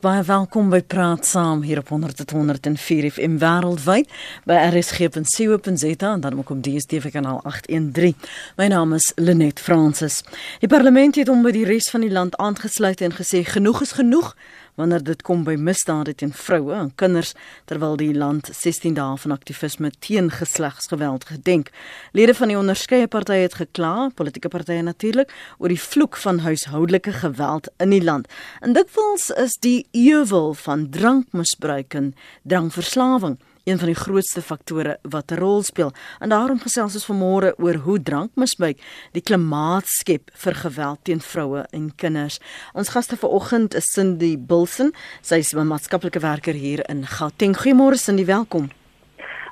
Baie welkom by Praat Saam hier op 100.104 FM wêreldwyd by rsg.co.za en dan ook op DStv kanaal 813. My naam is Lenet Fransis. Die parlement het hom by die res van die land aangesluit en gesê genoeg is genoeg wanneer dit kom by misdade teen vroue en kinders terwyl die land 16 dae van aktivisme teen geslagsgeweld gedenk. Lede van die onderskeie partye het gekla, politieke partye natuurlik, oor die vloek van huishoudelike geweld in die land. En dikwels is die ewel van drankmisbruik en drankverslawing een van die grootste faktore wat 'n rol speel. En daarom gesels ons vanmôre oor hoe drankmisbruik die klimaat skep vir geweld teen vroue en kinders. Ons gaste vanoggend is Cindy Bilson. Sy is 'n maatskaplike werker hier in Gauteng. Goeiemôre Cindy, welkom.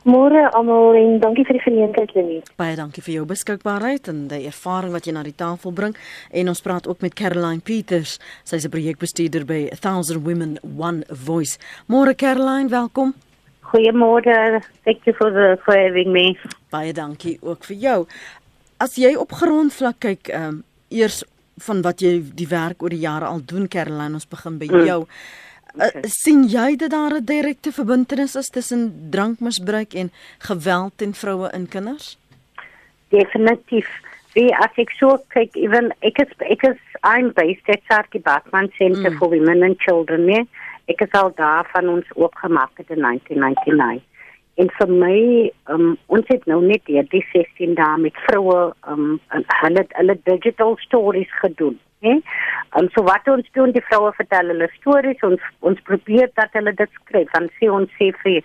Môre almal en dankie vir die geleentheid Lenie. Baie dankie vir jou beskikbaarheid en die ervaring wat jy na die tafel bring. En ons praat ook met Caroline Peters. Sy's 'n projekbestuurder by 1000 Women One Voice. Môre Caroline, welkom. Goeiemôre. Thank you for the for having me. Baie dankie ook vir jou. As jy op grondvlak kyk, ehm um, eers van wat jy die werk oor die jare al doen, Caroline, ons begin by mm. jou. Okay. Uh, sien jy dat daar 'n direkte verbintenis is tussen drankmisbruik en geweld teen vroue en kinders? Definitief. Wie as ek so kyk, even ek is ek is I'm based at Sarki Batman Center mm. for Women and Children, nee ek het al daar van ons oopgemaak het in 1999. En vir my, um, ons het nou net hier die 16 dae met vroue, um, hulle hulle digital stories gedoen. Hè? En so wat ons doen, die vroue vertel hulle stories, ons ons probeer dat hulle dit skryf. Dan sê ons sê vir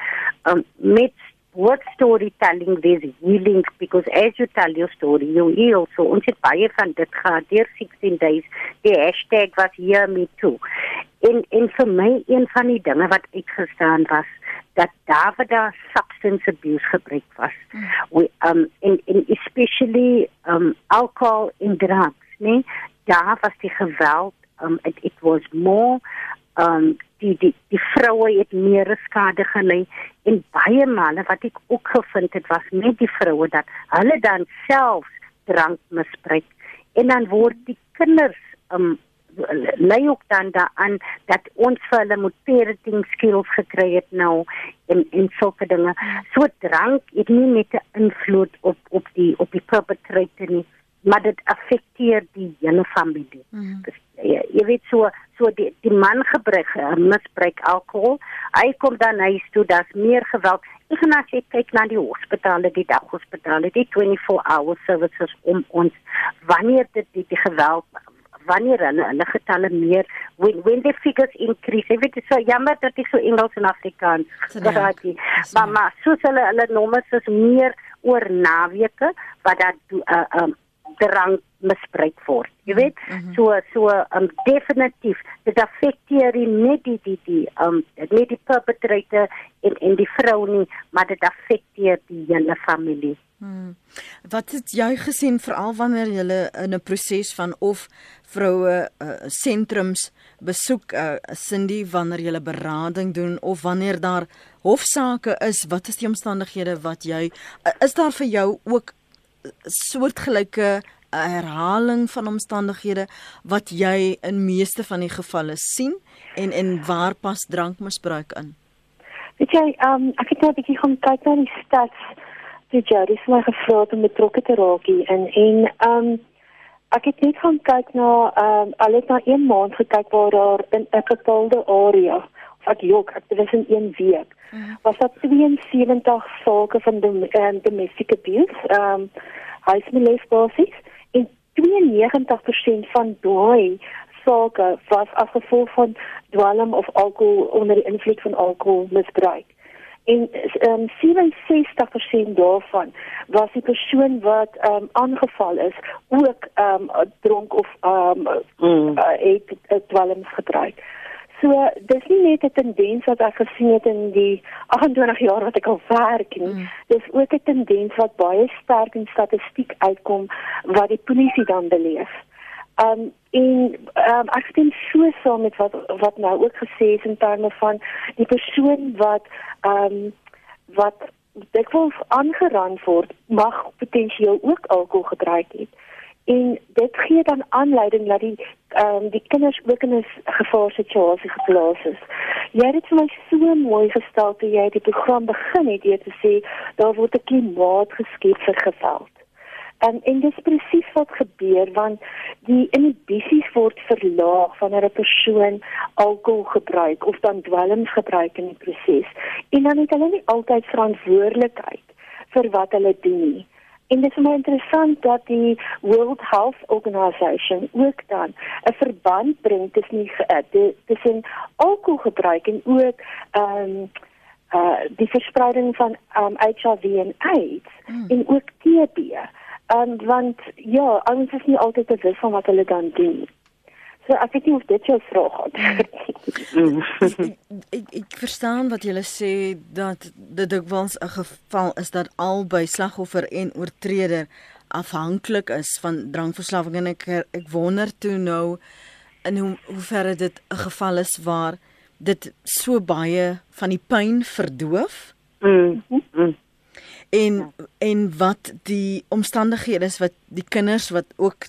um, met what storytelling there's healing? Because as you tell your story you heal. So ons het baie van dit gehad. Deur 16 days die hashtag was here me too. En en vir my een van die dinge wat uitgestaan was dat daar waar daar substance abuse gebruik was. Mm. we um in in especially um alcohol in drugs nee daar was die geweld um it, it was more um die die die vroue het meer skade gelei en baie male wat ek ook gevind het was met die vroue dat hulle dan self drank misbruik en dan word die kinders um lei ook dan daaraan dat ons vir hulle moet parenting skills gekry het nou en en sulke dinge. So drank het nie net 'n invloed op op die op die perpetrator nie maar dit affekteer die hele familie. Mm -hmm. jy, jy weet so so die die man gebruik uh, misbruik alkohol. Hy kom dan huis toe, daar's meer geweld. Ek gaan as jy kyk na die hospitale, die daghospitale, die 24 hour services om ons wanneer dit die, die geweld wanneer hulle hulle getalle meer when when the figures increase if it is so jammer dat ek so Engels en Afrikaans praat maar maar soos hulle hulle nommers is meer oor naweke wat dat uh, um, drank misbruik word. Jy weet, mm -hmm. so so um definitief dit affekteer nie die die die um nie die perpetrator en en die vrou nie, maar dit affekteer die hele familie. Hmm. Wat het jy gesien veral wanneer jy in 'n proses van of vroue uh, sentrums besoek uh, Cindy wanneer jy berading doen of wanneer daar hofsaake is, wat is die omstandighede wat jy uh, is daar vir jou ook soortgelyke herhaling van omstandighede wat jy in meeste van die gevalle sien en en waar pas drankmisbruik in? Weet jy, um, ek het net 'n bietjie gaan kyk na die stats. Die jury het my gevra om betrokke te raak hier en en um ek het net gaan kyk na um al het na 1 maand gekyk waar daar in 'n bepaalde area ek jok, ek het dit in 1 week. Mhm. Was daar 72 sake van dom, um, domestic abuse. Um huismeliefbasis en 92% van daai sake was as gevolg van dwelm of alkohol onder die invloed van alkoholmisbruik. En um, 67% daarvan was die persoon wat um, aangeval is ook um, dronk of um, mm. uh, het dwelms gebruik. So dis nie net 'n tendens wat ek gesien het in die 28 jaar wat ek al werk nie. Mm. Dis ook 'n tendens wat baie sterk in statistiek uitkom wat die polisie dan beleef. Um en um, ek stem so saam met wat wat nou ook gesê is in terme van die persoon wat um wat dikwels aangeraan word mag potensieel ook alkohol gebruik het en dit gee dan aanleiding dat die ehm um, die kinders ook in 'n gevaar situasie geplaas is. Jy het dit vir my so mooi gestel toe jy die program begin het deur te sê daar word 'n klimaat geskep vir geweld. En en dit is presies wat gebeur want die inhibisies word verlaag wanneer 'n persoon alkohol gebruik of dan dwelms gebruik in die proses. En dan het hulle nie altyd verantwoordelikheid vir wat hulle doen nie. En dit is my interessant dat die World Health Organization ook dan 'n verband bring tussen die tussen alkoholgebruik en ook ehm um, uh die verspreiding van um, HIV en AIDS hmm. en ook TB. Ehm um, want ja, ons is nie altyd bewus van wat hulle dan doen. So ek weet nie of dit jou vraag is. ek ek verstaan wat jy sê dat dit dikwels 'n geval is dat albei slagoffer en oortreder afhanklik is van drankverslawing en ek ek wonder toe nou in hoe hoe ver dit 'n geval is waar dit so baie van die pyn verdoof. Mm. mm. En en wat die omstandighede is wat die kinders wat ook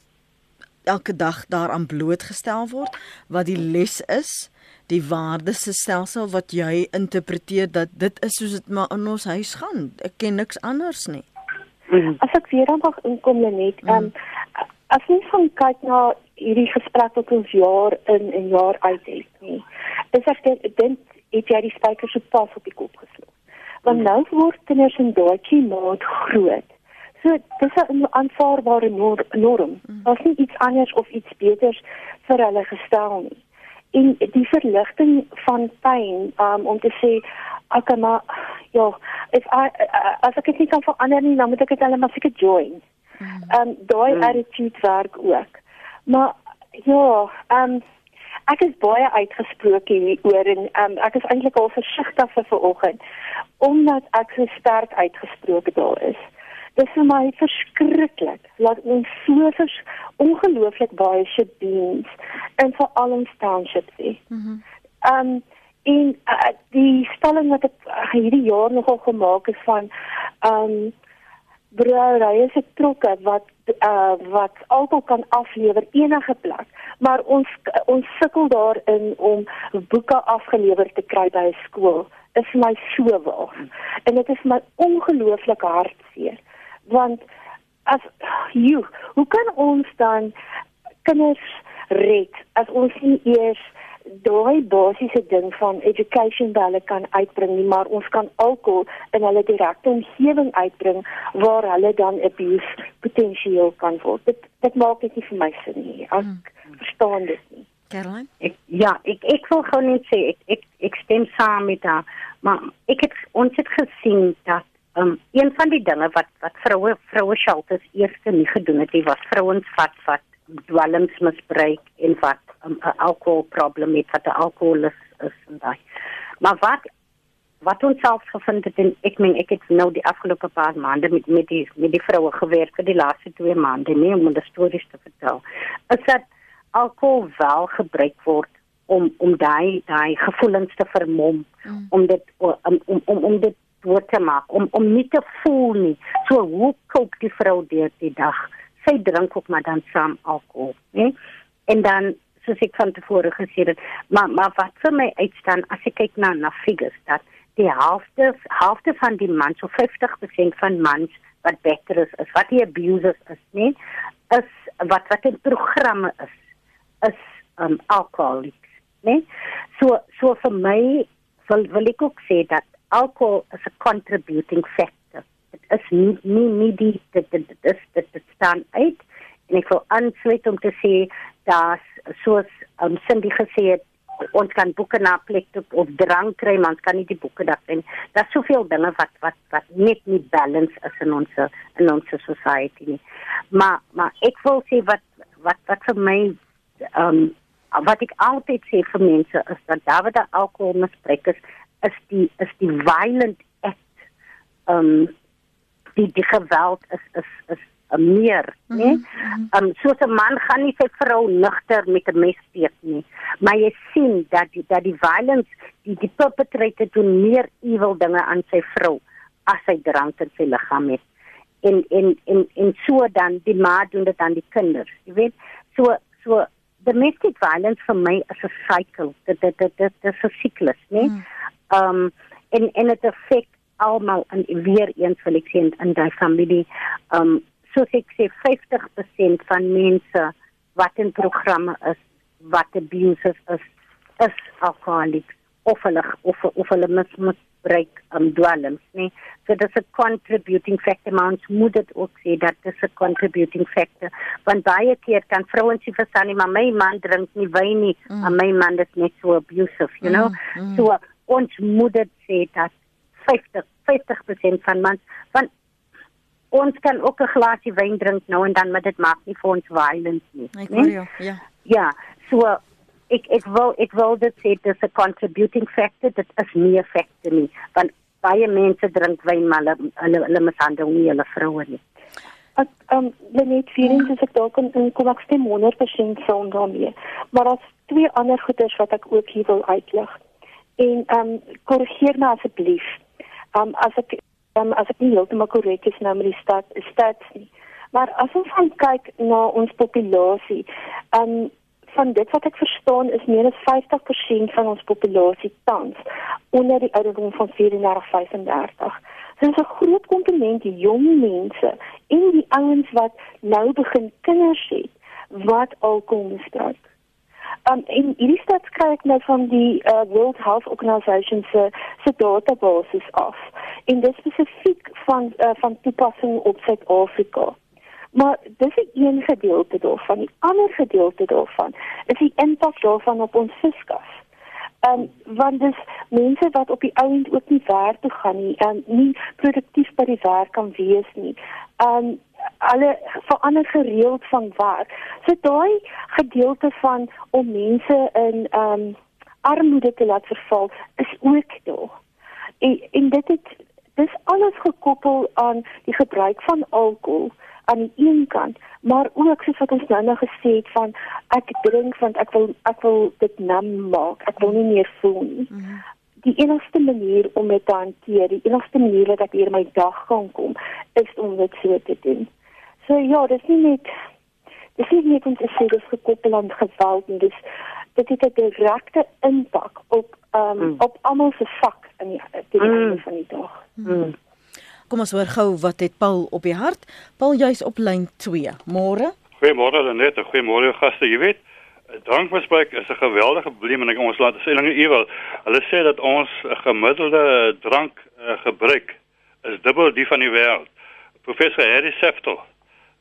elke dag daaraan blootgestel word wat die les is die waardesstelsel wat jy interpreteer dat dit is soos dit maar in ons huis gaan. Ek ken niks anders nie. As ek weer dan nog inkom net um, as jy van kyk na hierdie gesprek wat ons jaar in en jaar uit het nie is ek dink het jy die spykers so pas op die kop geslaan. Want nou word kinders in daai klimaat groot So dis 'n aanvaarbare norm. Mm. Daar's nie iets anders of iets beters vir hulle gestel nie. En die verligting van pyn um, om te sê ek kan maar ja, if I, as ek dit kan verander nie, dan moet ek dit hulle maar seker join. Mm. Um daai mm. attitude werk ook. Maar ja, um ek is baie uitgesproke hieroor en um, ek is eintlik al versigtig vir vanoggend omdat ek so sterk uitgesproke daar is. Dit is vir my verskriklik dat ons so vers ongelooflik baie shebeens en vir al ons townships sê. Mhm. Um in uh, die stelling wat ek uh, hierdie jaar nogal gemaak het van um broerrye se trokke wat uh, wat almal kan aflewer enige plek maar ons ons sukkel daarin om boeke afgelewer te kry by 'n skool is my so waar en dit is my ongelooflik hartseer want as jy hoe kan ons dan kinders red as ons nie eers daai basiese ding van education hulle kan uitbring nie maar ons kan alkohol in hulle direkte omgewing uitbring waar hulle dan abuse potensieel kan word? Dit dit maak dit nie vir my sin nie. Ek hmm. verstaan dit nie. Caroline? Ek, ja ek ek wil gou net sê ek ek, ek stem saam met haar maar ek het ons het gesien dat Um een van die dinge wat wat vroue vroue shelters eers nie gedoen het, was vrouens wat wat dwelms misbruik en wat 'n um, alkoholprobleem het, wat 'n alkoholus is en daai. Maar wat wat ons self gevind het en ek meen ek het nou die afgelope paar maande met met die met die vroue gewerk vir die laaste 2 maande nie om die stories te vertel. Is dat alkohol wel gebruik word om om daai daai gevoelens te vermom, mm. om dit om om om, om dit dood te maak om om nie te voel nie. So hoe koop die vrou deur die dag? Sy drink ook maar dan saam alkohol, né? En dan soos ek van tevore gesê het, maar maar wat vir my uitstaan as ek kyk na na figures dat die helfte helfte van die mans so 50% van mans wat beter is, is wat die abusers is, né? Is wat wat in programme is is um alkoholiks, né? So so vir my wil wil ek ook sê dat alcohol is a contributing factor. Dit is nie nie nie die dit dit dit dit dit staan uit en ek wil aansluit om te sê dat soos um, Cindy gesê het ons kan boeke na plek toe of drank kry maar ons kan nie die boeke daar sien. Daar's soveel dinge wat wat wat net nie balance is in ons in ons society nie. Maar maar ek wil sê wat wat wat vir my um wat ek altyd sê vir mense is dat daar waar alkohol misbruik is is die is die violent act um die die geweld is is is uh, meer mm -hmm. né mhm. um soos 'n man gaan nie sy vrou nigter met 'n mes steek nie maar jy sien dat die dat die violence die die perpetrator doen meer evil dinge aan sy vrou as hy drank in sy liggaam het en en en en so dan die ma doen dit aan die kinders jy weet so so domestic violence vir my is 'n cycle dit dit dit dit is 'n siklus nee mm. Um en en dit affek almal en weer eens wil ek sê in daai familie um soos ek sê 50% van mense wat in programme is wat abuses is is alcoholics of hulle of of hulle mis misbruik um dwelms nee so dis 'n contributing factor maar ons moet dit ook sê dat dis 'n contributing factor want baie keer kan vrouens sê vir sanie maar my man drink nie wyn nie mm. en my man is net so abusive you know mm. Mm. so ons moet dit sê dat 50 50% van mans van ons kan ook 'n glasie wyn drink nou en dan maar dit maak nie vir ons violence nie ek hoor jou ja. Ja so ek ek wil ek wil dit sê dis 'n contributing factor dit is nie 'n factor nie want baie mense drink wyn maar hulle hulle mishandel nie hulle vroue nie. Ek um, net feelings is ek dalk in kom ek stem 100% saam daarmee maar as twee ander goeders wat ek ook hier wil uitlig en ehm um, korrigeer my asseblief ehm um, as ek um, as ek nie heeltemal korrek is nou met die stad stats nie maar as ons gaan kyk na ons populasie ehm um, van dit wat ek verstaan is meer as 50% van ons populasie tans onder die ouderdom van 34-35. Dit is 'n groot komponent die jong mense en die ouens wat nou begin kinders het wat alkohol misbruik. Um, en hierdie stats kry ek nou van die uh, World Health Organization se se database af. En dit spesifiek van uh, van toepassing op Suid-Afrika. Maar dis 'n een gedeelte daarvan. Die ander gedeelte daarvan is die impak daarvan op ons fiskas. Ehm um, want dis mense wat op die ouend ook nie werk toe gaan nie en nie produktief by die werk kan wees nie. Ehm um, alle verander gereeld van werk. So daai gedeelte van om mense in ehm um, armoede te laat verval is ook daar. En, en dit het dis alles gekoppel aan die gebruik van alkohol aan die een kant, maar ook soos wat ons nou nou gesê het van ek drink want ek wil ek wil dit nam maak. Ek wil nie meer voel nie. Mm -hmm. Die enigste manier om dit te hanteer, die enigste manier dat ek weer my dag kan kom, is om dit so te doen. So ja, dis nie net dis nie net om te sê dis gekoppel aan geweld nie. Dis dit het 'n direkte impak op um, mm. op almal se sak in die, die mm. einde van die dag. Mm. Kom ons hoor gou wat het Paul op die hart. Paul jy's op lyn 2. Môre. Goeiemôre Lenet, goeiemôre gaste. Jy weet, drankmisbruik is 'n geweldige probleem en ek ons laat sê lange ewel. Hulle sê dat ons gemiddelde drank uh, gebruik is dubbel die van die wêreld. Professor Harry Seftel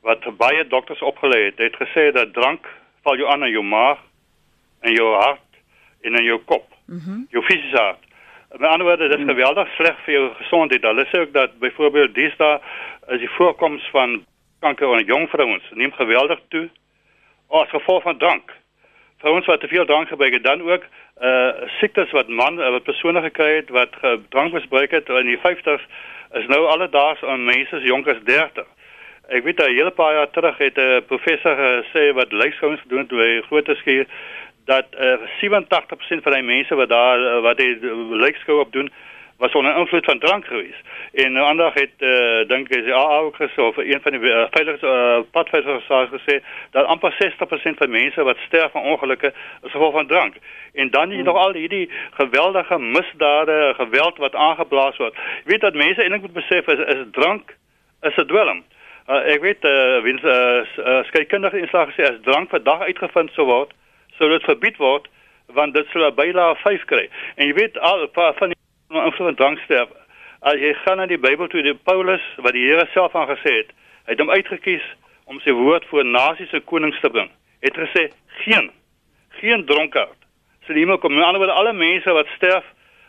wat baie dokters opgelei het, het gesê dat drank val jou aan in jou maag en jou hart en in jou kop. Mhm. Mm jou fisiese hart. Met ander woorde, dit is geweldig sleg vir jou gesondheid. Hulle sê ook dat byvoorbeeld dis daar as die voorkoms van kanker onder jong vrouens neem geweldig toe as gevolg van drank. Vrouens wat te veel drank gebruik, dan ook uh siektes wat man wat persone gekry het wat drank misbruik het in die 50s is nou alledaags aan mense jonk as 30. Ek weet 'n hele paar jaar terug het 'n professor gesê wat lyfskouings gedoen het by groot skuur dat uh, eh, 87% van die mense wat daar uh, wat die lykskou op doen was onder invloed van drank geweest. En nou ander het uh, dink ek ja ook gesê of een van die uh, veilige uh, padveiligers het gesê dat amper 60% van mense wat sterf van ongelukke as gevolg van drank. En dan jy hmm. nog al hierdie geweldige misdade, geweld wat aangeblaas word. Jy weet dat mense eintlik moet besef is, is drank is 'n dwelm. Uh, ek weet uh, wins uh, uh, skeikundige inslag gesê as drank vandag uitgevind sou word sou dit verbied word want dit sou byla 5 kry. En jy weet al van die invloed dranksterf. As jy gaan na die Bybel toe, die Paulus wat die Here self aangesê het, hy het hom uitgekies om sy woord voor nasies se konings te bring. Het gesê geen geen dronkaard. Die hemel kom aan oor alle mense wat sterf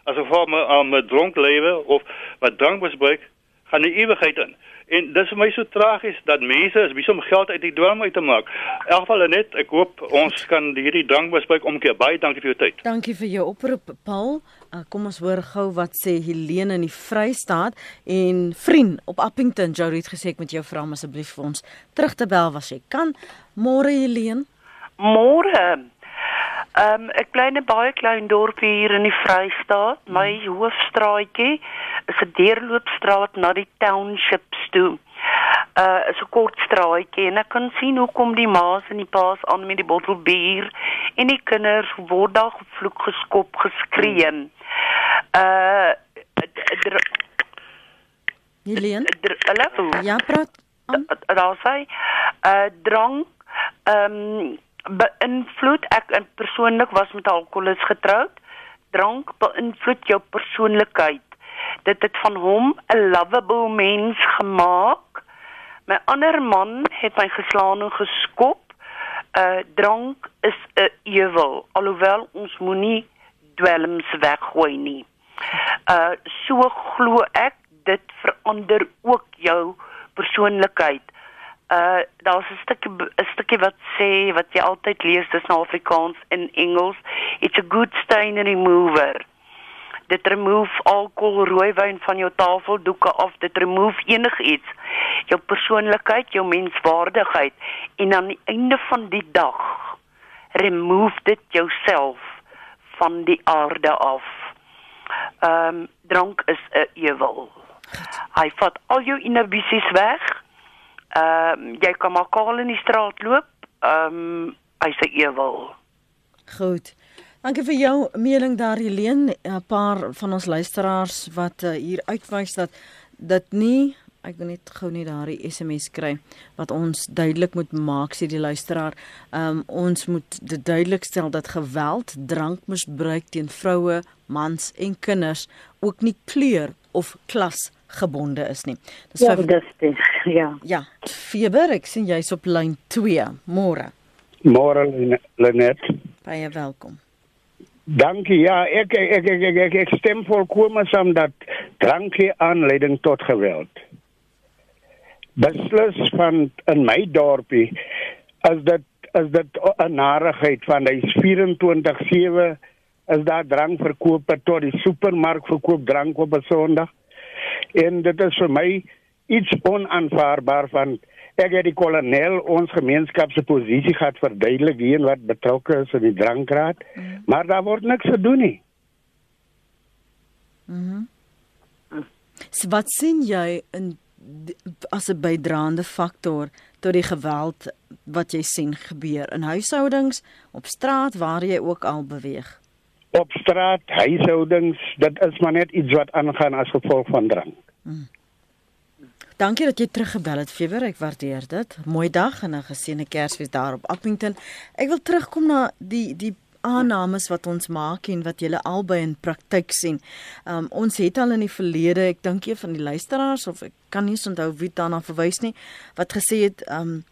as gevolg van 'n dronk lewe of wat drank misbruik, gaan die ewigheid in. En dis vir my so tragies dat mense is besig om geld uit die dwelm uit te maak. In elk geval net, ek hoop ons kan hierdie dankbespreek omkeer. Baie dankie vir jou tyd. Dankie vir jou oproep, Paul. Uh, kom ons hoor gou wat sê Helene in die Vrystaat en vriend op Appington. Het gesê ek moet jou vra om asseblief vir ons terug te bel as jy kan. Môre Helene. Môre. Ehm um, ek bly in 'n baie klein dorpie hier in die Vrystaat. My hoofstraatjie is 'n deurloopstraat na die townships toe. uh 'n kort straatjie en ek kan sien hoe kom die ma's en die pa's aan met die bottel bier en die kinders word daar gevloek, geskop, geskree. Uh Helene? Hallo. Ja, praat. Daar sê uh drank ehm um, beïnvloed ek persoonlik was met alkoholus getroud. Drank beïnvloed jou persoonlikheid. Dit het van hom 'n lovable mens gemaak. My ander man het my geslaan en geskop. Uh drank is 'n ewel, alhoewel ons moenie dwelms weggooi nie. Uh so glo ek dit verander ook jou persoonlikheid uh daar's 'n stukkie 'n stukkie wat sê wat jy altyd lees dis in Afrikaans en Engels it's a good stain remover. Dit remove alkohol rooiwyn van jou tafeldoeke af. Dit remove enigiets jou persoonlikheid jou menswaardigheid. En aan die einde van die dag remove dit jouself van die aarde af. Ehm um, drank is 'n ewel. Hy vat al jou inhibisies weg Ehm uh, jy kan maar kaal in die straat loop. Ehm um, hy sê ewel. Goed. Dankie vir jou mening daar Helene. 'n Paar van ons luisteraars wat uh, hier uitwys dat dit nie ek wil net gou net daardie SMS kry wat ons duidelik moet maak sê die luisteraar. Ehm um, ons moet dit duidelik stel dat geweld, drankmisbruik teen vroue, mans en kinders ook nie kleur of klas gebonde is nie. Dis ja, dis dis ja. Ja, Feber, ek sien jy's op lyn 2. Môre. Môre Lenet. Baie welkom. Dankie. Ja, ek ek ek ek, ek, ek stem volkome saam dat drankie aanleiding tot geweld. Beslis van in my dorpie as dit as dit 'n narigheid van hy's 24/7 is daar drank verkoop tot die supermark verkoop drank op 'n Sondag en dit is vir my iets onaanvaarbaar van ek het die kolonel ons gemeenskap se posisie gehad verduidelik wie en wat betrokke is in die drankraad mm. maar daar word niks gedoen nie. Mhm. Mm so wat sien jy in as 'n bydraende faktor tot die geweld wat jy sien gebeur in huishoudings, op straat waar jy ook al beweeg? Op straat, huishoudings, dit is maar net iets wat aangaan as gevolg van drank. Hmm. Dankie dat jy teruggebel het, Fever. Ek waardeer dit. Mooi dag en 'n geseënde Kersfees daar op Appington. Ek wil terugkom na die die aannames wat ons maak en wat julle albei in praktyk sien. Um, ons het al in die verlede, ek dink een van die luisteraars of ek kan nie onthou wie daarna verwys nie, wat gesê het um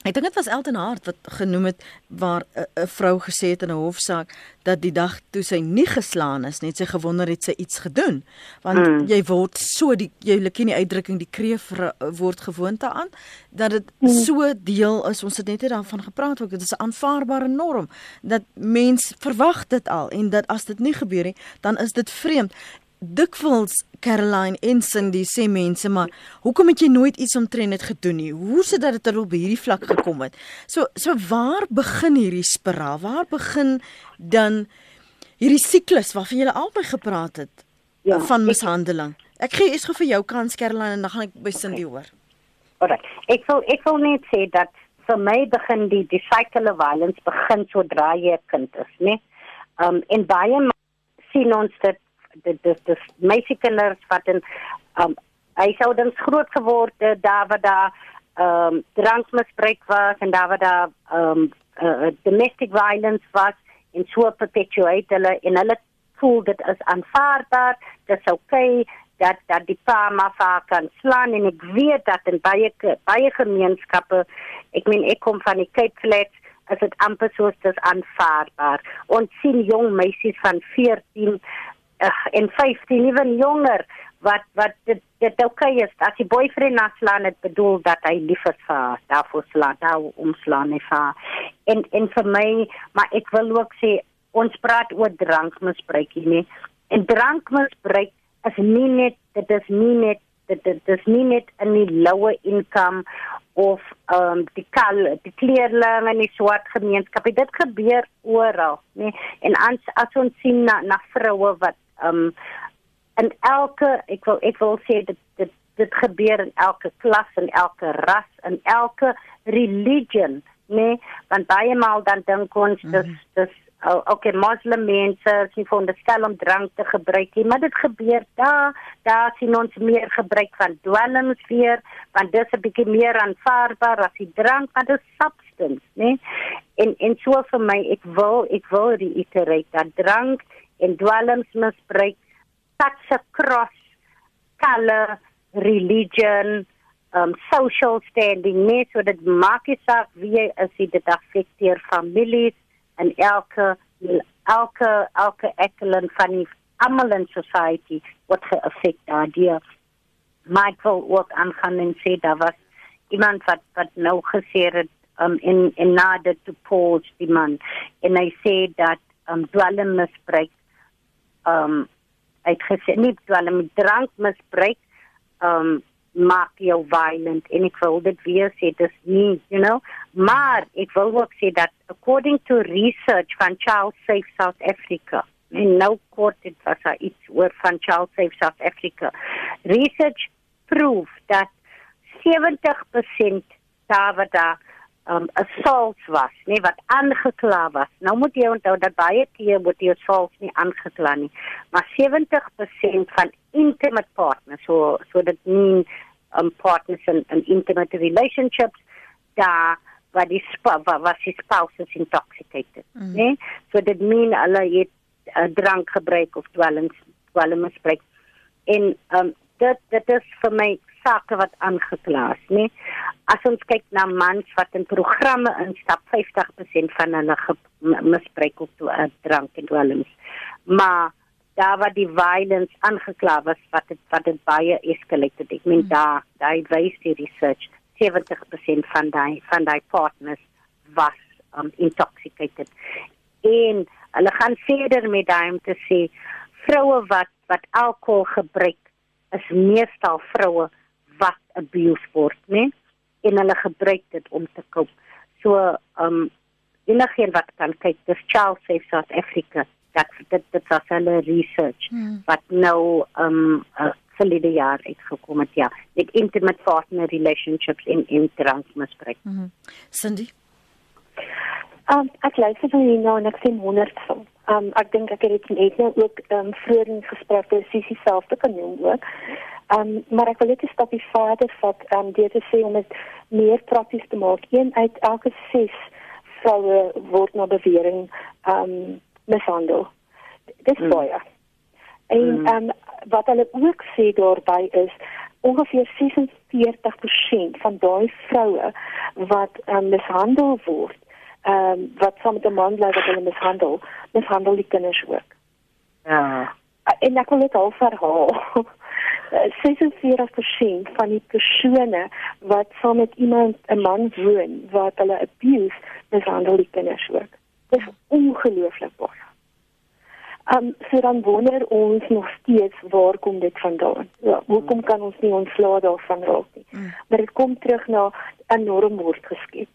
Ek dink dit was Elton Hart wat genoem het waar 'n vrou gesê het in 'n hofsaak dat die dag toe sy nie geslaan is net sy gewonder het sy iets gedoen want mm. jy word so die jy ken die uitdrukking die kreef word gewoonte aan dat dit mm. so deel is ons het net daarvan gepraat ook dit is 'n aanvaarbare norm dat mens verwag dit al en dat as dit nie gebeur nie dan is dit vreemd dikwels Caroline en Cindy sê mense maar hoekom het jy nooit iets omtrent dit gedoen nie? Hoe sit dit dat dit op hierdie vlak gekom het? So so waar begin hierdie spiraal? Waar begin dan hierdie siklus waarvan jy albei gepraat het ja, van mishandeling? Ek gee eers gou vir jou kans Caroline en dan gaan ek by Cindy hoor. Alright. Ek wil ek wil net sê dat vir my begin die die cycle of violence begin sodra jy 'n kind is, né? Um en baie sien ons dit dit dis dis meisiekinders wat in um huishoudings groot geword het daar waar daar um drankmisbruik was en daar waar daar um uh, domestic violence was en so perpetuate hulle en hulle voel dit is aanvaarbaar dit is okay dat dat die pa maar kan slaan en ek weet dat in baie baie gemeenskappe ek meen ek kom van die Cape Flats as dit amper soos dis aanvaarbaar. Ons sien jong meisies van 14 uh, en 15 ewen jonger wat wat dit dit okay is. As die boyfriend naslaan het bedoel dat hy lief is vir haar. Daarvoor slaan daar omslaan nie vir en en vir my maar ek wil ook sê ons praat oor drankmisbruik nie en drankmisbruik is nie net dit is nie net dit dit is nie net in die lower income of um die kal die kleerling en die swart gemeenskap. Dit gebeur oral nê en as as ons sien na na vroue wat um en elke ek wil ek wil sê dit dit dit gebeur in elke klas en elke ras en elke religion, nee, want baie maal dan dink ons dis mm -hmm. dis Oh, okay, moslim mense sien van die stel om drank te gebruik, nie, maar dit gebeur daar, daar sien ons meer gebruik van dwelms weer, want dis 'n bietjie meer aanvaarbaar as die drank, maar dit is substance, né? En en so vir my, ek wil ek wil reiterate dat drank en dwelms misbruik such across color, religion, um social standing, nee, so dit maak nie saak wie jy is, dit affekteer families en elke elke elke ekelen van die almal in society wat geaffek daardeur. Michael ook aangaan en sê daar was iemand wat wat nou gesê het um, in in nader to pause die man. En hy sê dat um, dwelm misbruik um uitgesê nie dwelm drank misbruik um maak jou violent. En ek wil dit weer sê dis nie you know maar ek wil ook sê dat according to research van Child Safe South Africa en nou kort dit was iets oor van Child Safe South Africa. Research proof dat 70% daar wat daar um, assaults was, nee wat aangekla was. Nou moet jy onthou dat baie keer word die assaults nie aangekla nie, maar 70% van intimate partners, so so dit nie um, partners in, in intimate relationships daar waar die waar, waar die spouse is intoxicated, mm. nee? So dit meen hulle het uh, drank gebruik of dwelms dwelmspreek. En um, dit dit is vir my sake wat aangekla is, nê? As ons kyk na mans wat in programme instap, 50% van hulle misbruik of toe uh, drank en dwelms. Maar daar waar die violence aangekla was wat het, wat dit baie escalated. Ek meen hmm. daar daai wys die research 70% van daai van daai partners was um, intoxicated. En hulle gaan verder met daai om te sê vroue wat wat alkohol gebruik is meestal vroue wat abuse word, né? En hulle gebruik dit om te koop. So, um enigeen wat kan kyk, dis Child Safe South Africa. Dat dit dit was hulle research hmm. wat nou um uh, verlede jaar uitgekom het ja, met intimate partner relationships in in transmisbruik. Mm -hmm. Cindy Um, ek luister van hier nou en ek sien honderd van. Um, ek dink ek het dit net nou ook um, vroeër in gesprekke sissie self te kan noem ook. Um, maar ek wil net 'n stapie verder vat um, deur te sê om dit meer prakties te maak. Een uit elke 6 vroue word na bewering um, mishandel. Dis mm. baie. En mm. um, wat hulle ook sê daarby is ongeveer 46% van daai vroue wat um, mishandel word, ehm um, wat saam met 'n man bly wat hulle mishandel, mishandel die kinders ook. Ja. En ek wil dit al verhaal. 46% van die persone wat saam met iemand 'n man woon wat hulle abuse mishandel die kinders ook. Dit is ongelooflik baie. Um so dan wonder ons nog steeds waar kom dit vandaan? Ja, hoekom kan ons nie ontslaa daarvan raak nie? Mm. Maar dit kom terug na 'n norm word geskep.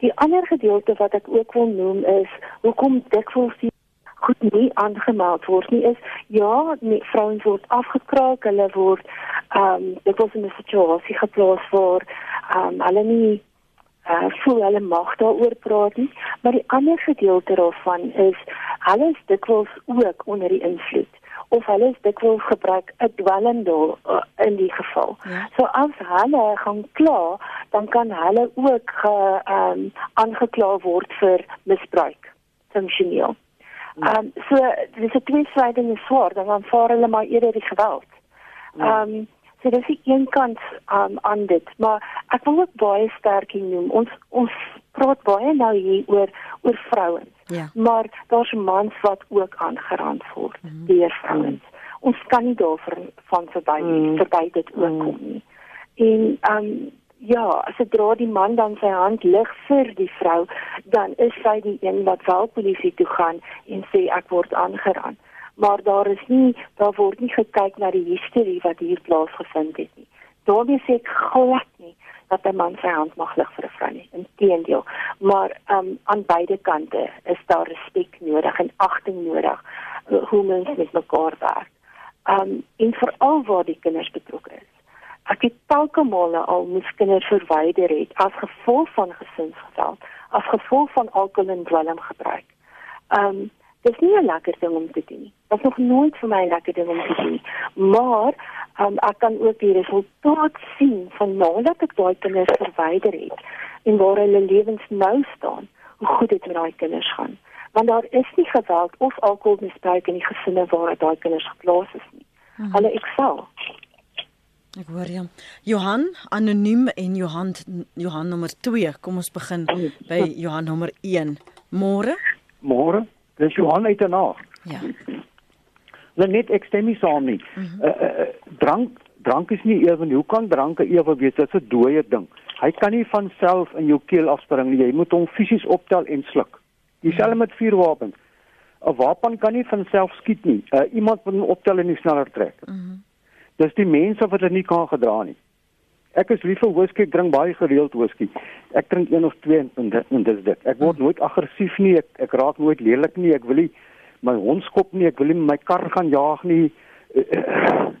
Die ander gedeelte wat ek ook wil noem is hoekom dikwels die goed nie aangemeld word nie is ja, nie, vrouens word afgekraak, hulle word ehm um, dit was 'n situasie geplaas waar ehm um, hulle nie uh, voel hulle mag daaroor praat nie, maar die ander gedeelte daarvan is hulle is dikwels ook onder die invloed of hulle is dikwels gebruik 'n dwelmdol uh, in die geval. Ja. So as hulle gaan kla, dan kan hulle ook ehm um, aangekla word vir misbruik funksioneel. Ehm um, so dis 'n tweesydige swaard, dan aanvaar hulle maar eerder die geweld. Ehm um, so dis die een kant um, aan dit, maar ek wil ook baie sterk noem. Ons ons praat baie nou hier oor oor vrouens. Ja. Maar daar's mans wat ook aangerand word mm -hmm. deur vrouens. Ons kan nie daarvan van verby mm. verby dit ook mm. kom nie. En ehm um, ja, sodra die man dan sy hand lig vir die vrou, dan is sy die een wat wel polisie toe gaan en sê ek word aangeraan. Maar daar is nie daar word nie gekyk na die historie wat hier plaasgevind het nie. Daarmee sê ek glad nie dat 'n man sy hand mag lig vir 'n vrou nie. Inteendeel, maar um, aan beide kante is daar respek nodig en agting nodig hoe mens met mekaar werk. Um en veral waar die kinders betrokke is ek het telke male al moes kinders verwyder het as gevolg van gesinsgeweld, as gevolg van alkohol en dwelmgebruik. Ehm um, dis nie 'n lekker ding om te doen nie. Dit nog nooit vir my 'n lekker ding om te doen. Maar um, ek kan ook die resultaat sien van nadat ek daai kinders verwyder het en waar hulle lewens nou staan, hoe goed dit met daai kinders gaan. Want daar is nie geweld of alkoholmisbruik in die gesinne waar daai kinders geplaas is nie. Hmm. Hulle eksel. Ek hoor jou. Johan, anoniem en Johan Johan nommer 2. Kom ons begin by Johan nommer 1. Môre? Môre. Dis Johan uit en na. Ja. Net ek stem nie saam nie. Mm -hmm. uh, uh, drank drank is nie ewe nie. Hoe kan drank ewe wees? Dit is 'n dooie ding. Hy kan nie van self in jou keel afspring nie. Jy moet hom fisies optel en sluk. Dieselfde met vuurwapens. 'n Wapen kan nie van self skiet nie. Uh, iemand moet hom optel en nie sneller trek. Mm -hmm. Dis die mense wat dit nie kan gedra nie. Ek is lief vir whisky, ek drink baie gereeld whisky. Ek drink een of twee en dit en dis dit. Ek word nooit aggressief nie, ek, ek raak nooit lelik nie, ek wil nie my hond skop nie, ek wil nie my kar gaan jaag nie.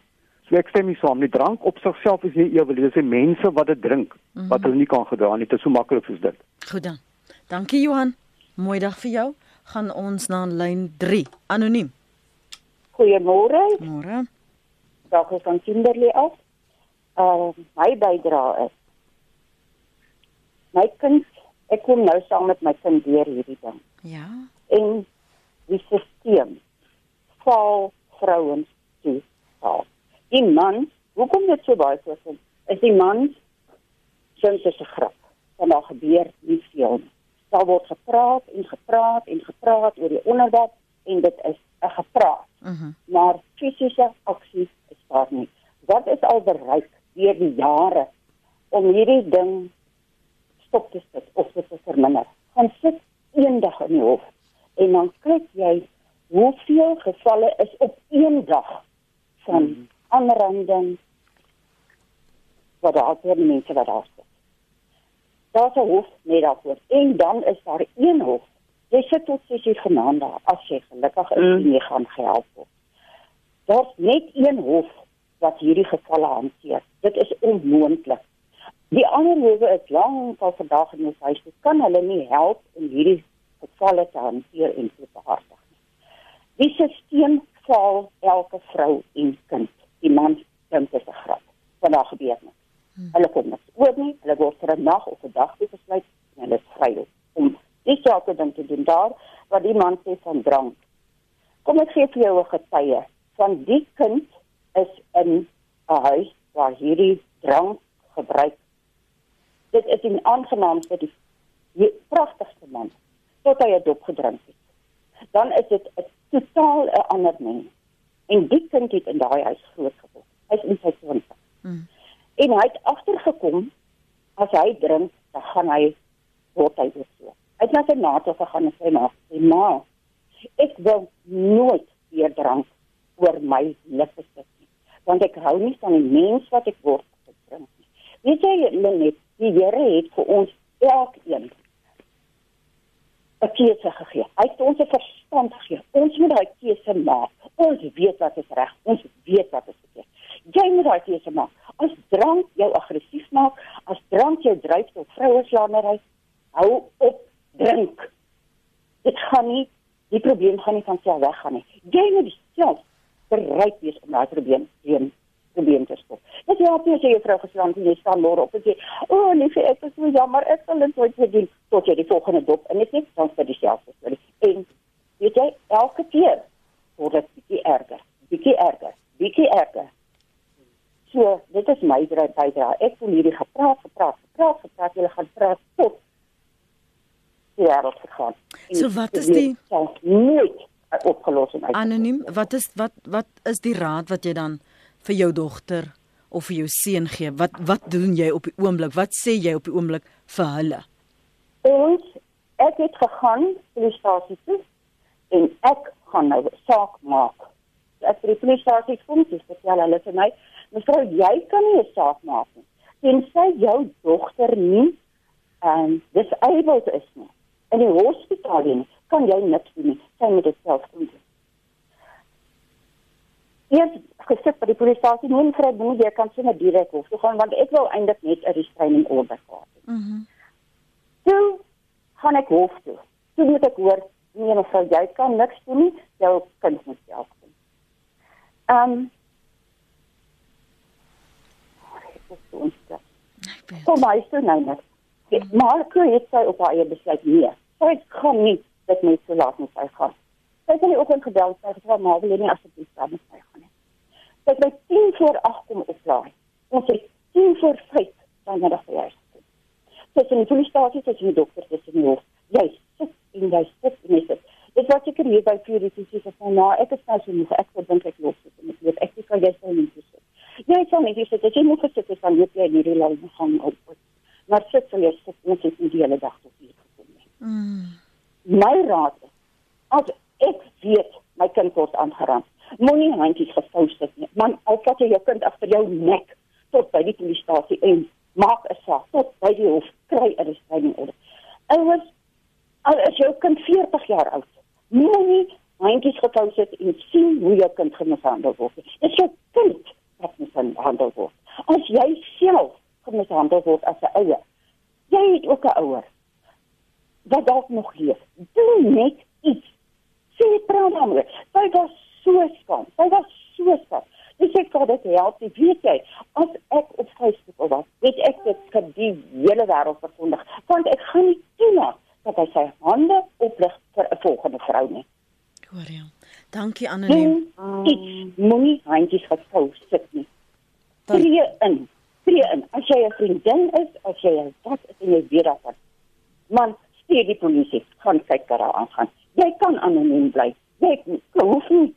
So ek stem nie saam nie. Drank op sigself is nie ewel, dis die mense wat dit drink wat hulle nie kan gedra nie. Dit is so maklik soos dit. Goed dan. Dankie Johan. Mooi dag vir jou. Gaan ons na lyn 3. Anoniem. Goeiemôre. Môre dalk van Kimberley af. Uh my bydrae is my kind ek kom nou saam met my kind deur hierdie ding. Ja. En die stelsel val vrouens toe. Val. Die man, hoekom dit so baie so is, is die man sins is 'n grap. Want daar gebeur nie veel nie. Daar word gepraat en gepraat en gepraat oor die onderwerp en dit is 'n gepraat. Uh -huh. Maar fisiese aksie daar nie. Wat is al bereik deur die jare om hierdie ding stop te sit of te verminder? Gaan sit eendag in die hof en dan kyk jy hoeveel gevalle is op een dag van hmm. aanranding wat daar die mense wat daar sit. Daar's 'n hof net daarvoor en dan is daar een hof. Jy sit tot 6 uur vanaand daar as jy gelukkig is mm. en jy gaan gehelp word. Daar's net een hof wat hierdie gevalle hanteer. Dit is onmoontlik. Die ander howe is lank al vandag in ons huis. Dit kan hulle nie help om hierdie gevalle te hanteer en te behartig nie. Die stelsel val elke vrou en kind. Die man dink dit is 'n grap. Vandag gebeur dit. Hmm. Hulle kom net oor nie. Hulle word vir 'n nag of 'n dag besluit en hulle is vry om dis elke ding te doen daar wat die man sê van drank. Kom ek gee vir jou 'n getuie van die kind is in 'n huis waar hierdie drank gebruik. Dit is 'n aangenaamste die, die pragtigste man tot hy dit opgedrink het. Dan is dit 'n totaal 'n ander mens. En die kind het in daai huis groot geword. Hy's in sy 20. Hmm. En hy het agtergekom as hy drink, dan gaan hy word hy so. Hy het na sy ma toe gegaan en sê maar, "Ma, ek wil nooit weer drank oor my lippe sit want ek hou nie van die mens wat ek word gebring nie. Weet jy Lenet, die Here het vir ons elkeen 'n keuse gegee. Hy het ons 'n verstand gegee. Ons moet daai keuse maak. Ons weet wat is reg. Ons weet wat is verkeerd. Jy moet daai keuse maak. As drank jou aggressief maak, as drank jou dryf tot vroueslanery, hou op drink. Dit gaan nie die probleem gaan nie van self weggaan nie. Jy moet self bereid wees om daai probleem teen probleem te stop. Dit help nie as jy jou vrou geslaan het en jy staan môre op en sê, "O, oh, liefie, ek is so jammer, ek sal dit nooit weer doen tot jy die volgende dop en dit net dan vir dieselfde storie." En weet jy, elke keer word dit bietjie erger, bietjie erger, bietjie erger. So, dit is my bydrae. Ek wil hierdie gepraat, gepraat, gepraat, gepraat, jy gaan praat tot wêreld gegaan. So wat is die nooit opgelos en uit. Anoniem, wat is wat wat is die raad wat jy dan vir jou dogter of vir jou seun gee? Wat wat doen jy op die oomblik? Wat sê jy op die oomblik vir hulle? Ons ek het gegaan polisiestasie toe en ek gaan nou saak maak. Ek het die polisiestasie kom toe vertel hulle vir my, mevrou, jy kan nie 'n saak maak nie. Tensy jou dogter nie en um, disabled is nie. In die hospitaal kan jy niks doen nie. Sy moet dit self doen. Eers gesit by die polisiestasie nie 'n ding jy kan sommer direk hof toe gaan want ek wil eintlik net 'n restraining order gehad het. Mhm. Mm toe gaan ek hof toe. Toe moet ek hoor nee mevrou jy kan niks doen nie, jou kind moet self doen. Ehm um, Kom maar, is nou net. Maar ek het sy op haar eie besluit nee. Sy gaan nie dit net so laat met sy gaan. Sy het in die oggend gebel sy het gevra maar wil jy nie asseblief saam met my gaan nie. Sy het my 10 voor 8 kom oplaai. Ons het 10 voor 5 dan na die huis. Sy sê die polisiestasie sê die dokter sy nie. Jy sit in jy sit in jy sit. Dit was seker hier by die sê sy sê nou ek is nou so moeg ek wil dink ek los dit en ek weet ek kan jy sê nie sit. Jy sê net jy sê jy moet het dan weet jy hierdie lang gaan op. Maar sit sal jy sit net in die hele dag tot hier nie. Mm. My raad is as ek weet my kind word aangeraan, moenie handjies gevou sit nie. Man, al vat jy jou kind agter jou nek tot by die polisiestasie en maak 'n saak tot by die hof kry 'n restraining order. Ouers, al is jou kind 40 jaar oud, moenie handjies gevou sit en sien hoe jou kind gemishandel word. Dit jou kind wat mishandel word. As jy self gemishandel word as 'n ouer, jy het ook 'n ouer wat dalk nog leef. Doen net iets. Sê praat dan weer. Sy was so skaam. Sy was so skaam. Dis ek gou dit help. Jy weet jy, as ek op Facebook was, weet ek dit vir die hele wêreld verkondig. Want ek gaan nie toelaat dat hy sy hande oplig vir 'n volgende vrou nie. Hoor jy? Dankie anoniem. Iets moenie handjies gehou sit nie. Tree in. Tree in. As jy 'n vriendin is, as jy 'n wat is en jy weet daarvan. Stuur die polisie, gaan kyk wat daar aangaan. Jy kan anoniem bly. Jy hoef nie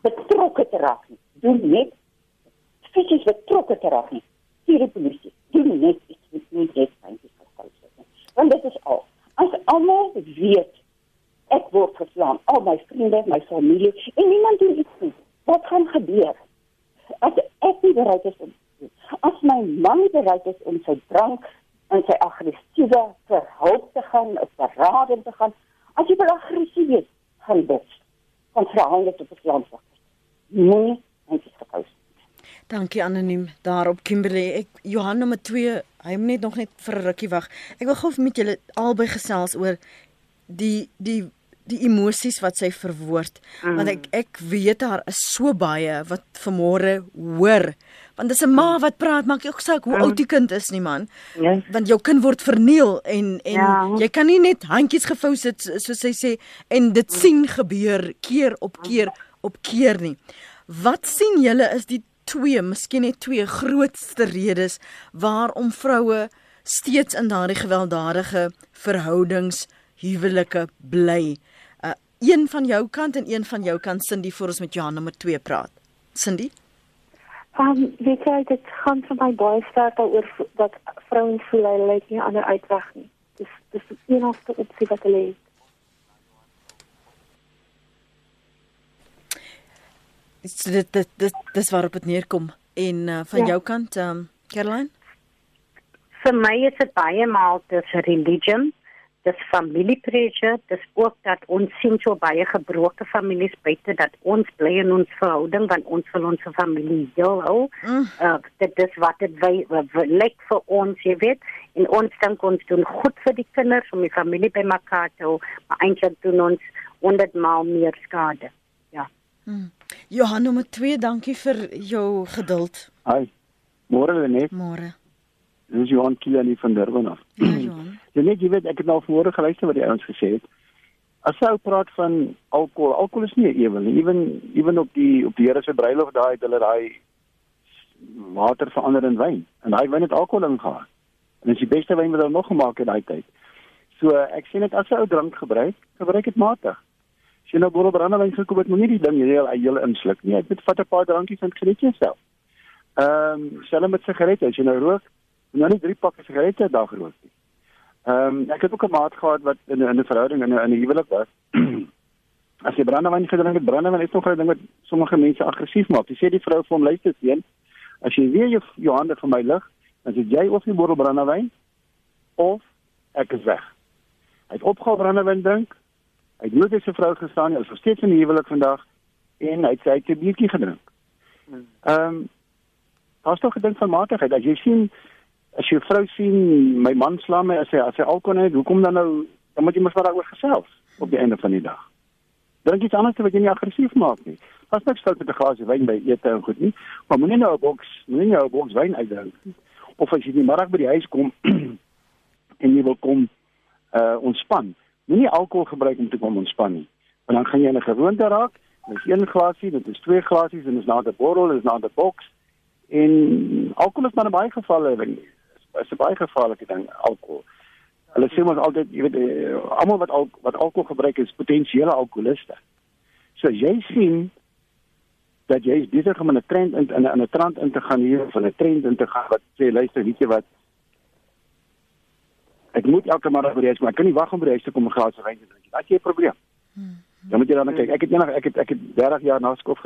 betrokke te raak nie. Doen net fisies betrokke te raak nie. Stuur die polisie. Doen net iets met nie net gehou sit nie. Want dit is al. As almal weet ek word geslaan, al my vriende, my familie en niemand doen iets nie. Wat gaan gebeur? As ek nie bereid is om as my man bereid is om sy drank en sy aggressiewe verhoud te gaan, op parade te gaan, as jy wel aggressief is, gaan dit van verhandel tot verslaansak. Nee, ek is gekous. Dankie anoniem daarop Kimberley. Ek Johan nommer 2, hy moet net nog net vir 'n rukkie wag. Ek wil gou met julle albei gesels oor die die die emosies wat sy verwoord mm. want ek ek weet daar is so baie wat vanmôre hoor want dis 'n ma wat praat maak ook saak hoe mm. oud die kind is nie man. Yes. want jou kind word verniel en en Ja. jy kan nie net handjies gevou sit soos sy sê en dit sien gebeur keer op keer op keer nie. Wat sien julle is die twee miskien net twee grootste redes waarom vroue steeds in daardie gewelddadige verhoudings huwelike bly? Uh, een van jou kant en een van jou kant Cindy voor ons met Johan nommer 2 praat. Cindy Um, weet jy, dit gaan vir my baie sterk daaroor dat vrouens voel hulle het nie ander uitweg nie. Dis dis die enigste opsie wat hulle het. Dis dit dit dit dis waarop dit neerkom en uh, van Ja. jou kant um, Caroline Vir my is dit baie maal dis religion, dis family pressure, dis ook dat ons sien so baie gebroke families buite dat ons bly in ons verhouding want ons wil ons familie heel hou. Mm. Uh, dit dis wat dit wy lyk vir ons, jy weet, en ons dink ons doen goed vir die kinders om die familie bymekaar te hou, maar eintlik doen ons 100 maal meer skade. Ja. Johan nommer 2 dankie vir jou geduld Hi. Môre net. môre Dis Johan Kielan hier van Durban af. ja Johan Jy net jy weet ek het nou vanmôre geluister wat die ouens gesê het. As jy praat van alkohol, alkohol is nie 'n ewel nie. Ewen ewen op die op die Here se bruiloft daai het hulle daai water verander in wyn en daai wyn het alkohol ingehaal. En dit is die beste wyn wat hulle nog gemaak het daai tyd. So ek sê net as jy ou drank gebruik, gebruik dit matig. As jy nou bottel brandewyn gekoop het, moenie die ding heel heel insluk nie. Ek moet vat 'n paar drankies en geniet jouself. Ehm, um, selfs met sigarette, as jy nou rook, nou nie drie pakke sigarette 'n dag rook nie. Ehm um, ek het ook 'n maat gehad wat in 'n 'n verhouding in 'n in 'n huwelik was. As jy brandewyn gedrink het, brandewyn is nog 'n ding wat sommige mense aggressief maak. Jy sê die vrou vir hom luister sien, as jy weer jou, jou hande vir my lig, dan sê jy of jy bottel brandewyn of ek is weg. Hy het opgehou brandewyn drink. Hy het nooit sy vrou gestaan nie. Hy is nog steeds in die huwelik vandag en hy het sy 'n biertjie gedrink. Ehm um, daar's tog 'n ding van matigheid. As jy sien as 'n vrou sien my man slaan my as hy as hy alkohol het, hoekom dan nou dan moet jy mos maar daaroor gesels op die einde van die dag. Drink iets anders wat jy nie aggressief maak nie. Pas net stil met 'n glasie wyn by ete en goed nie. Maar moenie nou 'n boks, moenie nou 'n boks wyn uitdrink. Of as jy die middag by die huis kom en jy wil kom uh ontspan. Moenie alkohol gebruik om te kom ontspan nie. Want dan gaan jy 'n gewoonte raak. Dis een glasie, dit is twee glasies en dis na 'n borrel, dis na 'n boks. En alkohol is maar in baie gevalle, weet jy, is 'n baie gevaarlike ding, alkohol. Hulle sê mos altyd, jy weet, eh, almal wat al wat alkohol gebruik is potensiële alkoholiste. So jy sien dat jy besig om in 'n trend in in 'n trend in te gaan hier van 'n trend in te gaan wat sê luister, weet jy wat? Ek moet elke middag by die huis, maar ek kan nie wag om by die huis te kom 'n glas wyn te drink. Dat is 'n probleem. Dan moet jy dan kyk. Ek het eendag ek het ek het 30 jaar na skool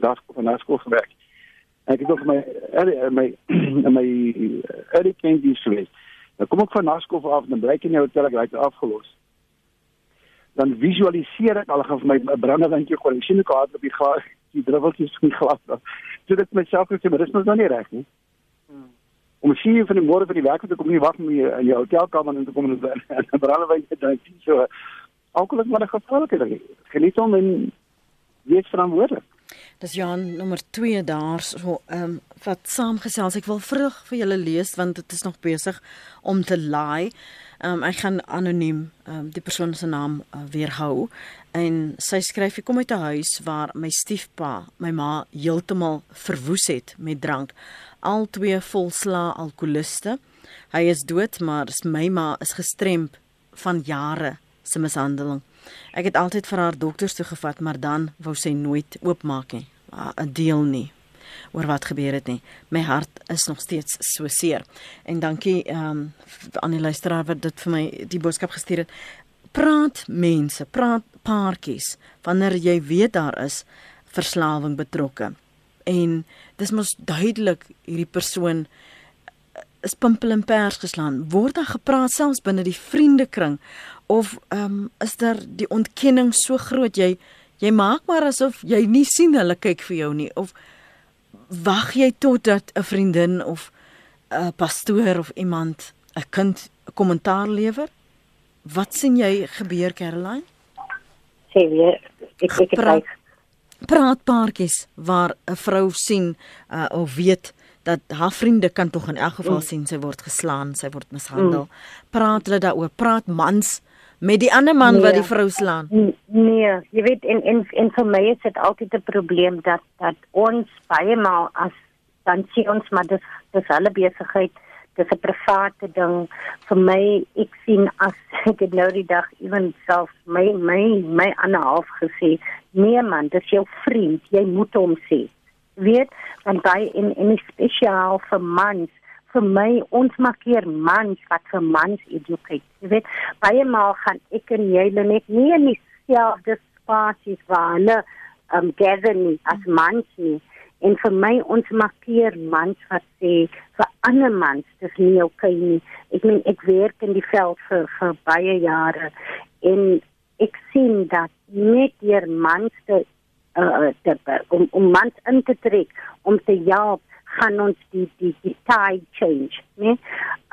daar skool na skool gewerk. Ek het ook my my my early twenties geweest. Dan kom ek van naskof af en dan bly ek in die hotel ek het afgelos. Dan visualiseer ek al gaan vir my brandewindjie gooi. Ek sien ek hard op die gas, die druppeltjies in die glas. So dit myself gesê, maar dis mos nou nie reg nie. Hmm. Om sien van die môre van die werk te kom nie wag om in jou hotelkamer in te kom en 'n brandewindjie te drink. So alkohol is maar 'n gevaarlike ding. Geniet hom en wees verantwoordelik. Dis Jan nommer 2 daar so ehm um, wat saamgesels. Ek wil vrug vir julle lees want dit is nog besig om te laai. Ehm um, ek gaan anoniem ehm um, die persoon se naam uh, weerhou en sy skryf ek kom uit 'n huis waar my stiefpa my ma heeltemal verwoes het met drank. Al twee volsla alkoholiste. Hy is dood, maar my ma is gestremp van jare se mishandeling. Ek het altyd vir haar dokters toe gevat, maar dan wou sy nooit oopmaak nie. 'n Deel nie oor wat gebeur het nie. My hart is nog steeds so seer. En dankie ehm um, aan die luisteraar wat dit vir my die boodskap gestuur het. Praat mense, praat paartjies wanneer jy weet daar is verslawing betrokke. En dis mos duidelik hierdie persoon is pimpel en pers geslaan. Word daar gepraat selfs binne die vriendekring of ehm um, is daar die ontkenning so groot jy jy maak maar asof jy nie sien hulle kyk vir jou nie of wag jy totdat 'n vriendin of 'n pastoor of iemand 'n kind 'n kommentaar lewer? Wat sien jy gebeur Caroline? Sê weer ek ek praat praat paartjies waar 'n vrou sien uh, of weet dat haar vriende kan tog in elk geval mm. sien sy word geslaan, sy word mishandel. Mm. Praat hulle daaroor? Praat mans met die ander man nee. wat die vrou slaan? Nee, jy weet en en en vir my is dit altyd 'n probleem dat dat ons baie maal as dan sien ons maar dis dis hulle besigheid dis 'n private ding vir my ek sien as ek het nou die dag ewen self my my my ander half gesê nee man dis jou vriend jy moet hom sê weet want by in in spesiaal vir mans vir my ons maak hier mans wat vir mans educate. Jy weet baie maal gaan ek en jy net nie in dieselfde spasies waar hulle um gather nie as mans nie. En vir my ons maak hier mans wat sê vir ander mans dis nie okay nie. Ek meen ek werk in die veld vir vir baie jare en ek sien dat net hier mans te uh, te, om om mans in te trek om te help gaan ons die die die tide change né?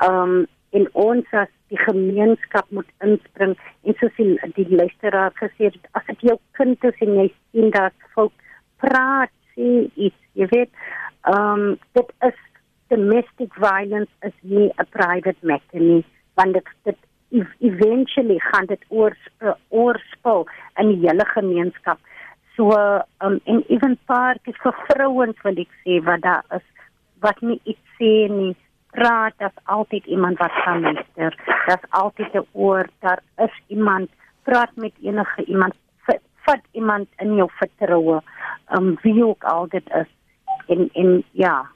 Um in ons as die gemeenskap moet inspring en soos die, die luisteraar gesê het as dit jou kind is en jy sien dat volk praat sê iets jy weet um dit is domestic violence is nie 'n private matter nie want dit dit eventually gaan dit oorspel in die hele gemeenskap So um en ewen paartjies vir vrouens wil ek sê wat daar is wat nie iets sê nie. Praat dat altyd iemand wat kan luister. Daar's altyd 'n oor, daar is iemand. Praat met enige iemand. Vat iemand in jou vertroue. Um wie ook al dit is. En en ja.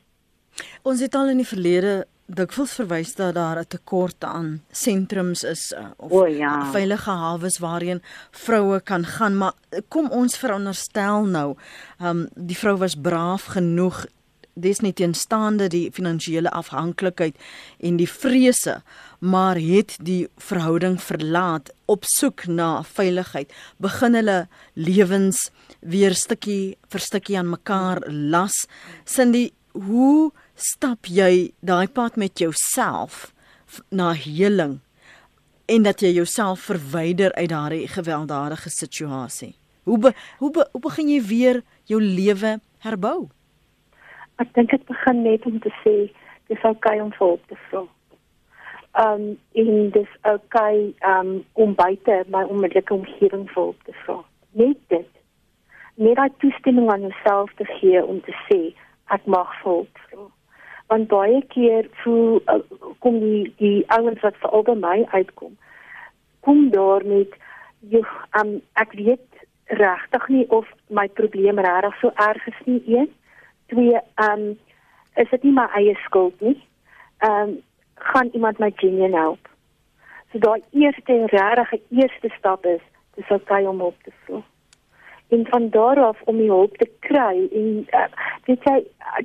Ons het al in die verlede dikwels verwys dat daar 'n tekort aan sentrums is uh, of o, ja. veilige hawes waarheen vroue kan gaan maar kom ons veronderstel nou um, die vrou was braaf genoeg dis nie teenstaande die finansiële afhanklikheid en die vrese, maar het die verhouding verlaat op soek na veiligheid, begin hulle lewens weer stukkie vir stukkie aan mekaar las. Cindy, hoe stap jy daai pad met jouself na heling en dat jy jouself verwyder uit daardie gewelddadige situasie? Hoe be, hoe be, hoe begin jy weer jou lewe herbou? Ek dink dit begin net om te sê dis oukei om hulp te vra. Um en dis oukei um om buite my onmiddellike omgewing hulp te vra. Net dit. Net daai toestemming aan jouself te gee om te sê ek mag hulp vra. Want baie keer voel uh, kom die die ouens wat vir al my uitkom. Kom daar met jy um ek weet regtig nie of my probleem regtig so erg is nie. Een twee um, is dit nie my eie skuld nie. Um, gaan iemand my genuen help? So daai eerste regte eerste stap is dis okay om op te voel en van daar af om die hulp te kry en uh, weet jy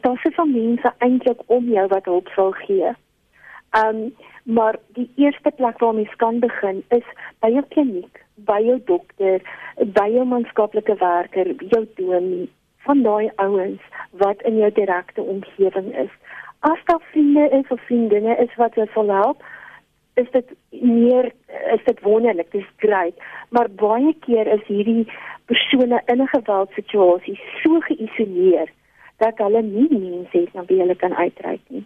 daar's se van mense eintlik om jou wat hulp sal gee um, maar die eerste plek waar mens kan begin is by jou kliniek by jou dokter, by jou maatskaplike werker, jou dominee, van daai ouens wat in jou direkte omgewing is. As daar vriende is of vriendinne is wat jou sal help, is dit meer is dit wonderlik, dit is great, maar baie keer is hierdie persone in 'n geweldsituasie so geïsoleer dat hulle nie mense het na wie hulle kan uitreik nie.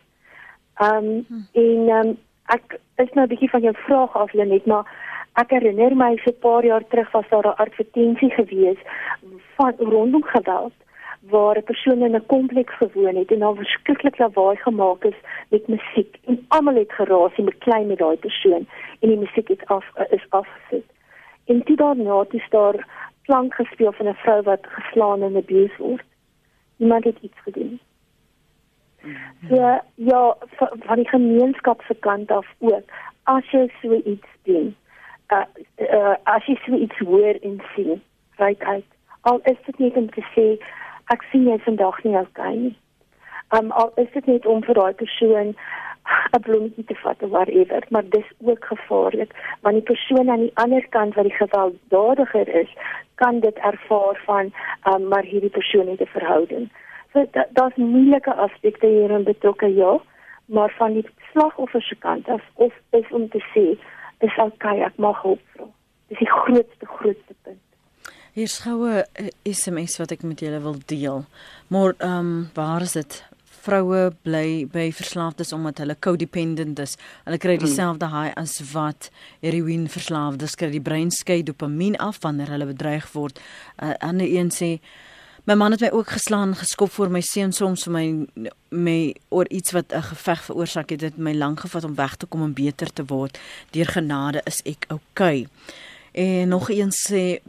Um en um, ek is nou 'n bietjie van jou vraag af Lenet, maar Ek herinner my so 'n paar jaar terug was daar 'n advertensie gewees van rondom geweld waar 'n persoon in 'n kompleks gewoon het en daar verskriklik lawaai gemaak is met musiek en almal het geraas en beklei met daai persoon en die musiek het af is afgesit. En toe daarna toe daar klank gespeel van 'n vrou wat geslaan en abused word. Iemand het iets gedoen. So ja, van die gemeenskap se kant af ook as jy so iets doen uh, uh, as jy so iets hoor en sien, ryk uit. Al is dit net om te sê ek sien jy vandag nie okay nie. Um al is dit net om vir daai persoon 'n blommetjie te vat of whatever, maar dis ook gevaarlik want die persoon aan die ander kant wat die gewelddadiger is, kan dit ervaar van um maar hierdie persoon het 'n verhouding. So daar's moeilike aspekte hierin betrokke ja, maar van die slagoffer se kant af of is om te sê dis okay, ek mag hulp vra. Dis die grootste grootste punt. Hier skoue SMS wat ek met julle wil deel. Maar ehm um, waar is dit? Vroue bly by verslaafdes omdat hulle codependent is. Hulle kry hmm. dieselfde high as wat heroïne verslaafdes kry. Die brein skei dopamien af wanneer hulle bedreig word. 'n uh, Ander een sê My man het my ook geslaan, geskop voor my seun soms vir my my oor iets wat 'n geveg veroorsaak het, dit my lank gevat om weg te kom en beter te word. Deur genade is ek oukei. Okay. En nog een sê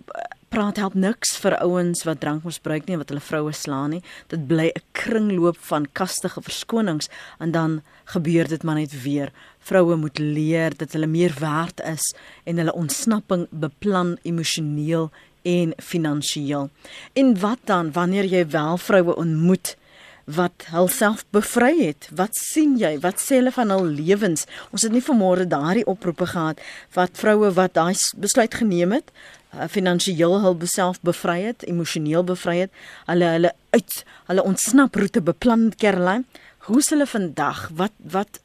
praat help niks vir ouens wat drank misbruik nie wat hulle vroue slaan nie. Dit bly 'n kringloop van kastige verskonings en dan gebeur dit maar net weer. Vroue moet leer dat hulle meer werd is en hulle ontsnapping beplan emosioneel en finansiëel. En wat dan wanneer jy wel vroue ontmoet wat hulself bevry het? Wat sien jy? Wat sê hulle van hul lewens? Ons het nie vanmôre daardie oproepe gehad wat vroue wat daai besluit geneem het, finansiëel hulself bevry het, emosioneel bevry het, hulle hulle uit hulle ontsnap roete beplan Caroline. Hoe is hulle vandag? Wat wat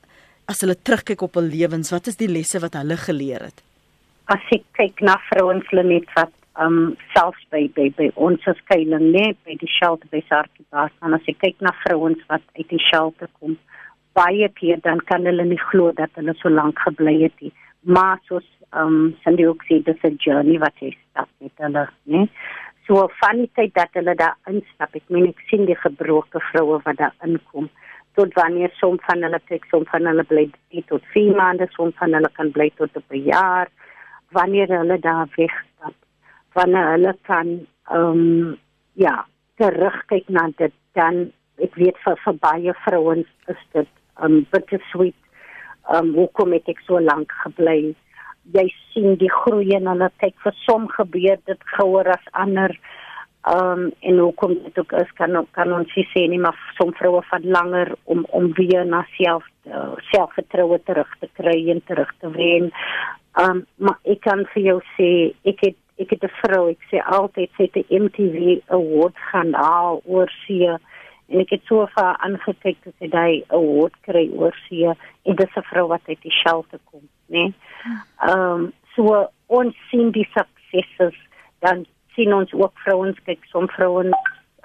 as hulle terugkyk op hul lewens, wat is die lesse wat hulle geleer het? As ek kyk na vrouens net wat um selfs by by by ons skuilings nee by die shelter by Sarkibaas en as ek kyk na vrouens wat uit die shelter kom baie keer dan kan hulle nie glo dat hulle so lank gebly het nie maar soos um Sandy ook sê dis 'n journey wat jy stap met hulle nee so van die tyd dat hulle daar instap ek meen ek sien die gebroke vroue wat daar inkom tot wanneer som van hulle kyk som van hulle bly tot 4 maande som van hulle kan bly tot 'n jaar wanneer hulle daar wegstap wanneer hulle kan um, ja, terugkyk na dit dan ek weet vir, vir baie vrouens is dit um bittersweet. Um hoekom het ek so lank gebly? Jy sien die groei en hulle kyk vir som gebeur dit gouer as ander. Ehm um, en hoekom dit ook is kan kan ons sê nie maar som vroue vat langer om om weer na self uh, selfvertroue terug te kry en terug te wen. Ehm um, maar ek kan vir jou sê ek het ek het 'n vrou ek sê altyd sê die MTV award gaan al oor see en ek het so ver aangekyk dat sy daai award kry oor see en dis 'n vrou wat uit die shelter kom, Nee? Ehm so ons sien die successes dan sien ons ook vrouens kyk som vrouens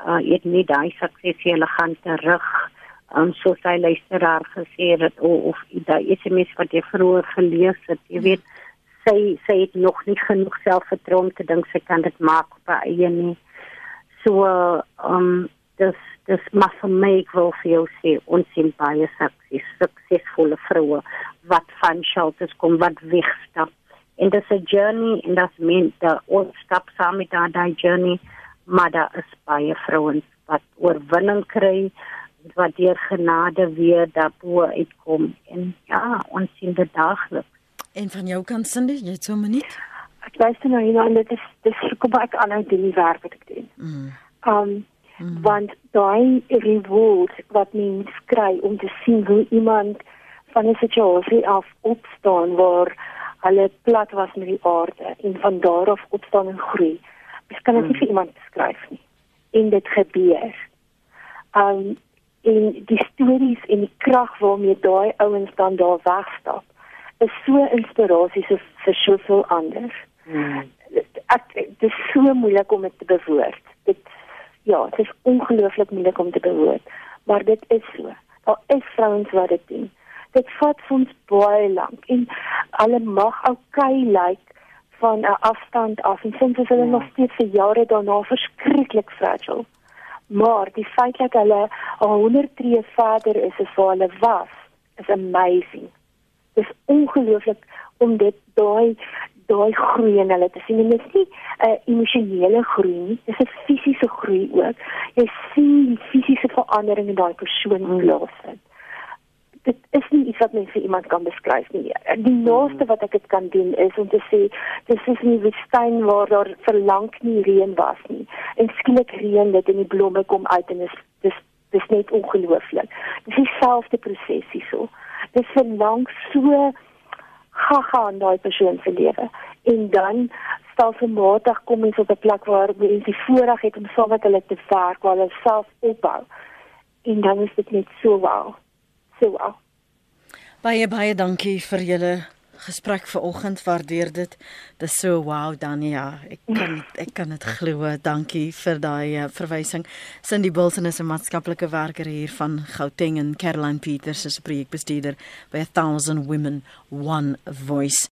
uh, het nie daai sukses hulle gaan terug um, so sy luisteraar gesê het oh, of daai SMS wat jy vroeër gelees het jy weet sy sy het nog nie genoeg selfvertroue te dink sy kan dit maak op haar eie nie so ehm um, dis dis maar vir my ek wil vir jou sê ons sien baie sukses suksesvolle vroue wat van shelters kom wat wegstap. En dis 'n journey en dit meen dat ons stap saam met daai journey maar daar is baie vrouens wat oorwinning kry wat deur genade weer daarbo uitkom. En ja ons sien dit daagliks. En van jou kant Cindy jy het so 'n minuut. Ek luister nou hier en dit is dis kom ek aan uit die werk wat ek doen. Mm. um mm. want daai reward wat mens kry om te sien hoe iemand van 'n situasie af opstaan waar hulle plat was met die aarde en van daar af opstaan en groei. Ek kan dit nie hmm. vir iemand beskryf nie. En dit gebeur. Um in die stories en die krag waarmee daai ouens dan daar wegstap is so inspirasies vir soveel ander. Hmm. Ek dit is so moeilik om dit te bewoord. Ja, dit is ongelooflik moeilik om te bewoord, maar dit is so. Daar is vrouens wat dit doen dit vat vir ons baie lank en hulle mag okay lyk like van 'n afstand af en soms is hulle ja. nog steeds vir jare daarna verskriklik fragile. Maar die feit dat hulle 'n 100 tree verder is as wat hulle was, is amazing. Dit is ongelooflik om dit daai daai groei in hulle te sien. En dit is nie 'n uh, emosionele groei nie, dit is 'n fisiese groei ook. Jy sien die fisiese verandering in daai persoon mm. plaasvind dit is nie iets wat mens vir iemand kan beskryf nie. Die naaste wat ek dit kan doen is om te sê dis is nie woestyn waar daar vir lank nie reën was nie. En skielik reën dit en die blomme kom uit en is dis dis net ongelooflik. Dis dieselfde proses hierso. Dis vir lank so gaga in daai persoon se lewe. En dan stelselmatig kom ons op 'n plek waar mense die voorreg het om saam met hulle te werk, waar hulle self opbou. En dan is dit net so wow so wel. Baie baie dankie vir julle gesprek vanoggend. Waardeer dit. Dis so wow Dania. Ek kan ek kan dit glo. Dankie vir daai uh, verwysing. Cindy Bulton is 'n maatskaplike werker hier van Gauteng en Caroline Peters is 'n projekbestuurder by 1000 Women One Voice.